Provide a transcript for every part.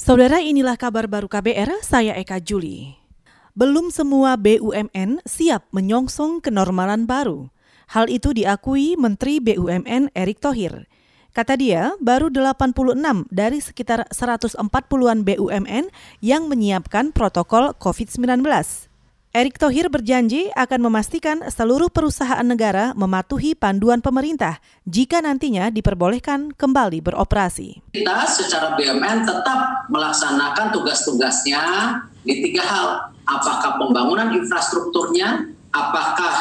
Saudara inilah kabar baru KBR, saya Eka Juli. Belum semua BUMN siap menyongsong kenormalan baru. Hal itu diakui Menteri BUMN Erick Thohir. Kata dia, baru 86 dari sekitar 140-an BUMN yang menyiapkan protokol COVID-19. Erick Thohir berjanji akan memastikan seluruh perusahaan negara mematuhi panduan pemerintah jika nantinya diperbolehkan kembali beroperasi. Kita secara BUMN tetap melaksanakan tugas-tugasnya di tiga hal. Apakah pembangunan infrastrukturnya, apakah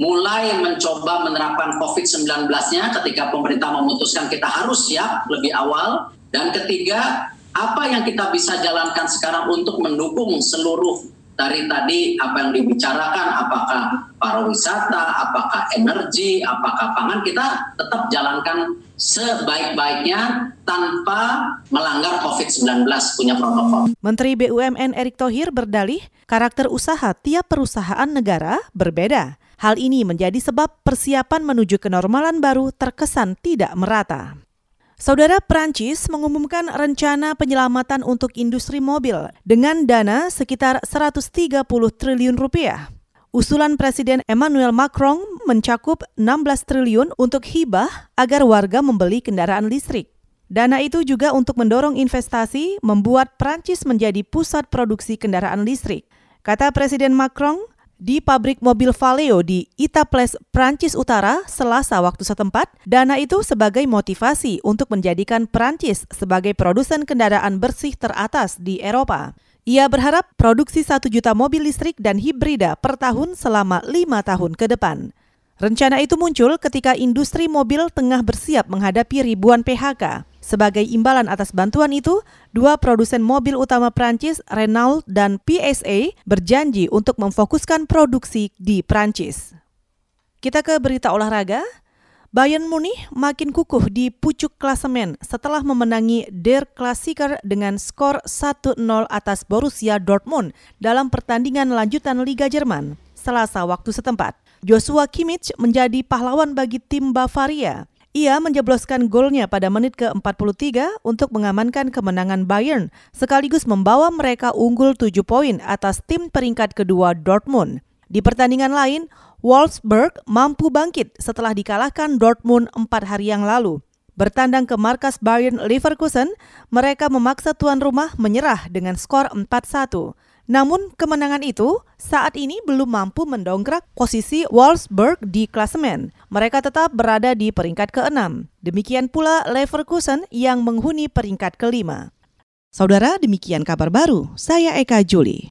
mulai mencoba menerapkan COVID-19-nya ketika pemerintah memutuskan kita harus siap lebih awal, dan ketiga, apa yang kita bisa jalankan sekarang untuk mendukung seluruh dari tadi apa yang dibicarakan apakah pariwisata, apakah energi, apakah pangan kita tetap jalankan sebaik-baiknya tanpa melanggar COVID-19 punya protokol. Menteri BUMN Erick Thohir berdalih karakter usaha tiap perusahaan negara berbeda. Hal ini menjadi sebab persiapan menuju kenormalan baru terkesan tidak merata. Saudara Prancis mengumumkan rencana penyelamatan untuk industri mobil dengan dana sekitar 130 triliun rupiah. Usulan Presiden Emmanuel Macron mencakup 16 triliun untuk hibah agar warga membeli kendaraan listrik. Dana itu juga untuk mendorong investasi membuat Prancis menjadi pusat produksi kendaraan listrik. Kata Presiden Macron, di pabrik mobil Valeo di Itaples, Prancis Utara, Selasa waktu setempat, dana itu sebagai motivasi untuk menjadikan Prancis sebagai produsen kendaraan bersih teratas di Eropa. Ia berharap produksi satu juta mobil listrik dan hibrida per tahun selama lima tahun ke depan. Rencana itu muncul ketika industri mobil tengah bersiap menghadapi ribuan PHK. Sebagai imbalan atas bantuan itu, dua produsen mobil utama Prancis, Renault dan PSA, berjanji untuk memfokuskan produksi di Prancis. Kita ke berita olahraga. Bayern Munich makin kukuh di pucuk klasemen setelah memenangi Der Klassiker dengan skor 1-0 atas Borussia Dortmund dalam pertandingan lanjutan Liga Jerman, Selasa waktu setempat. Joshua Kimmich menjadi pahlawan bagi tim Bavaria. Ia menjebloskan golnya pada menit ke-43 untuk mengamankan kemenangan Bayern, sekaligus membawa mereka unggul 7 poin atas tim peringkat kedua Dortmund. Di pertandingan lain, Wolfsburg mampu bangkit setelah dikalahkan Dortmund empat hari yang lalu. Bertandang ke markas Bayern Leverkusen, mereka memaksa tuan rumah menyerah dengan skor 4-1. Namun kemenangan itu saat ini belum mampu mendongkrak posisi Wolfsburg di klasemen. Mereka tetap berada di peringkat ke-6. Demikian pula Leverkusen yang menghuni peringkat kelima. Saudara, demikian kabar baru. Saya Eka Juli.